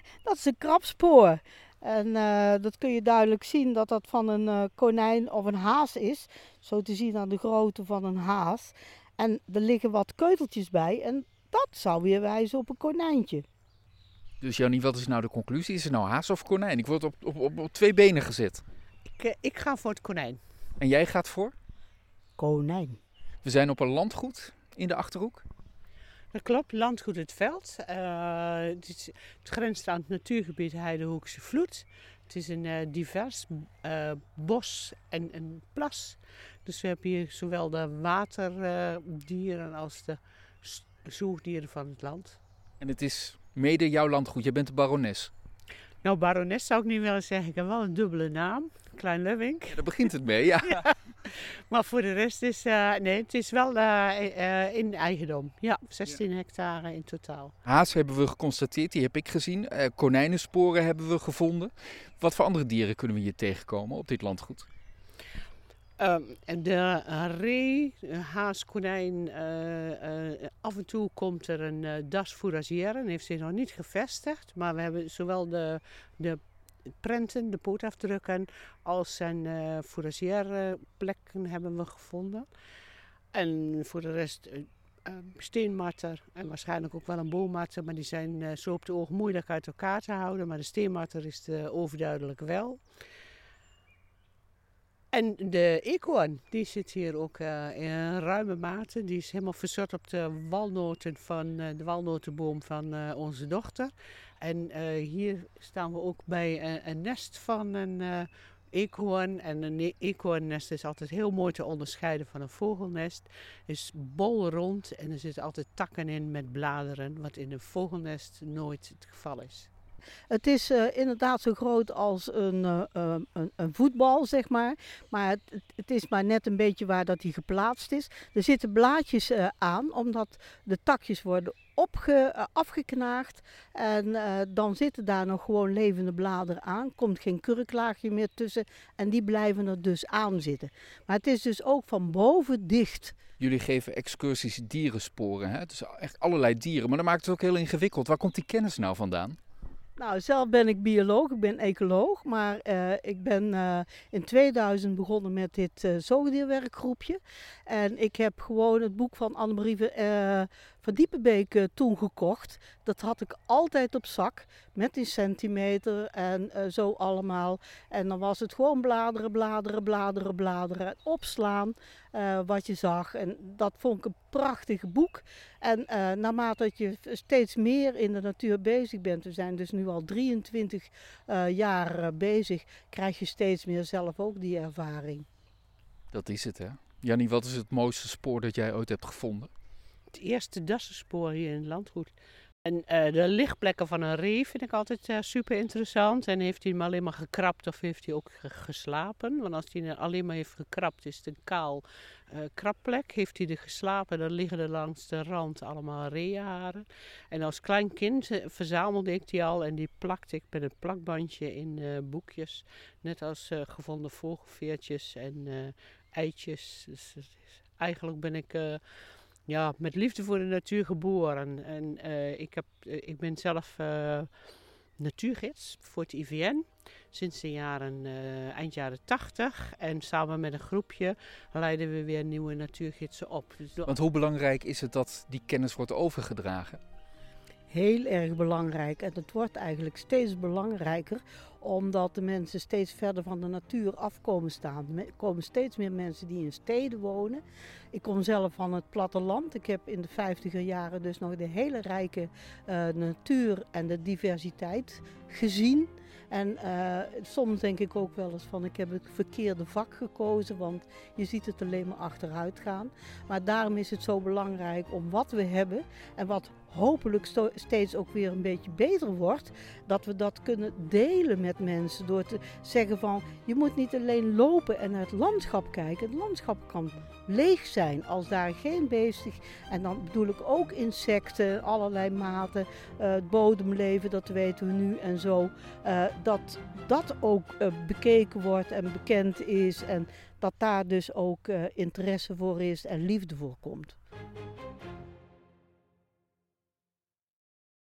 dat is een krabspoor. En eh, dat kun je duidelijk zien dat dat van een uh, konijn of een haas is. Zo te zien aan de grootte van een haas. En er liggen wat keuteltjes bij en dat zou weer wijzen op een konijntje. Dus Jannie, wat is nou de conclusie? Is het nou haas of konijn? Ik word op, op, op, op twee benen gezet. Ik, uh, ik ga voor het konijn. En jij gaat voor? Konijn. We zijn op een landgoed in de Achterhoek. Dat klopt, landgoed Het Veld. Uh, het, is, het, grenst aan het natuurgebied Heidehoekse Vloed. Het is een uh, divers uh, bos en een plas. Dus we hebben hier zowel de waterdieren als de zoogdieren van het land. En het is mede jouw landgoed, je bent de barones. Nou, barones zou ik niet willen zeggen. Ik heb wel een dubbele naam. Klein Lovink. Ja, daar begint het mee, ja. ja. Maar voor de rest is uh, nee, het is wel uh, uh, in eigendom. Ja, 16 ja. hectare in totaal. Haas hebben we geconstateerd, die heb ik gezien. konijnensporen hebben we gevonden. Wat voor andere dieren kunnen we hier tegenkomen op dit landgoed? Um, de ree, haas, konijn, af en toe komt er een uh, das fouragère. heeft zich nog niet gevestigd. Maar we hebben zowel de, de prenten, de pootafdrukken, als zijn uh, fouragère plekken hebben we gevonden. En voor de rest uh, steenmatter en waarschijnlijk ook wel een boommatter, maar die zijn zo op de oog moeilijk uit elkaar te houden. Maar de steenmatter is de overduidelijk wel. En de eekhoorn, die zit hier ook uh, in ruime mate. Die is helemaal verzot op de walnoten van uh, de walnotenboom van uh, onze dochter. En hier staan we ook bij een, nest van een eekhoorn. En een eekhoornnest is altijd heel mooi te onderscheiden van een vogelnest. Is bol rond en er zitten altijd takken in met bladeren, wat in een vogelnest nooit het geval is. Het is uh, inderdaad zo groot als een, uh, een, een, voetbal, zeg maar. Maar het, het, is maar net een beetje waar dat hij geplaatst is. Er zitten blaadjes aan, omdat de takjes worden afgeknaagd. En dan zitten daar nog gewoon levende bladeren aan. Komt geen kurklaagje meer tussen. En die blijven er dus aan zitten. Maar het is dus ook van boven dicht. Jullie geven excursies dierensporen. Hè? Dus echt allerlei dieren. Maar dat maakt het ook heel ingewikkeld. Waar komt die kennis nou vandaan? Nou, zelf ben ik bioloog, ik ben ecoloog, maar uh, ik ben uh, in 2000 begonnen met dit uh, zoogdierwerkgroepje. En ik heb gewoon het boek van Annemarie van Diepenbeek toen gekocht. Dat had ik altijd op zak, met die centimeter en zo allemaal. En dan was het gewoon bladeren, bladeren, bladeren, bladeren, opslaan wat je zag. En dat vond ik een prachtig boek. En naarmate je steeds meer in de natuur bezig bent, we zijn dus nu al 23 uh, jaar bezig, krijg je steeds meer zelf ook die ervaring. Dat is het, hè? Jannie, wat is het mooiste spoor dat jij ooit hebt gevonden? Het eerste dassenspoor hier in het landgoed. En uh, de lichtplekken van een ree vind ik altijd uh, super interessant. En heeft hij hem alleen maar gekrapt of heeft hij ook geslapen? Want als hij alleen maar heeft gekrapt, is het een kaal uh, krapplek. Heeft hij er geslapen, dan liggen er langs de rand allemaal reeharen. En als klein kind verzamelde ik die al en die plakte ik met een plakbandje in boekjes. Net als gevonden vogelveertjes en eitjes. Dus, eigenlijk ben ik ja, met liefde voor de natuur geboren. En uh, ik, heb, uh, ik ben zelf uh, natuurgids voor het IVN sinds de jaren, eind jaren 80. En samen met een groepje leiden we weer nieuwe natuurgidsen op. Dus Want hoe belangrijk is het dat die kennis wordt overgedragen? Heel erg belangrijk. En het wordt eigenlijk steeds belangrijker omdat de mensen steeds verder van de natuur afkomen staan. Er komen steeds meer mensen die in steden wonen. Ik kom zelf van het platteland. Ik heb in de vijftiger jaren dus nog de hele rijke uh, natuur en de diversiteit gezien. En uh, soms denk ik ook wel eens van ik heb het verkeerde vak gekozen, want je ziet het alleen maar achteruit gaan. Maar daarom is het zo belangrijk om wat we hebben en wat hopelijk steeds ook weer een beetje beter wordt, dat we dat kunnen delen met mensen door te zeggen van je moet niet alleen lopen en naar het landschap kijken. Het landschap kan leeg zijn als daar geen beestig en dan bedoel ik ook insecten, allerlei maten, uh, het bodemleven, dat weten we nu en zo, uh, dat dat ook uh, bekeken wordt en bekend is en dat daar dus ook interesse voor is en liefde voor komt.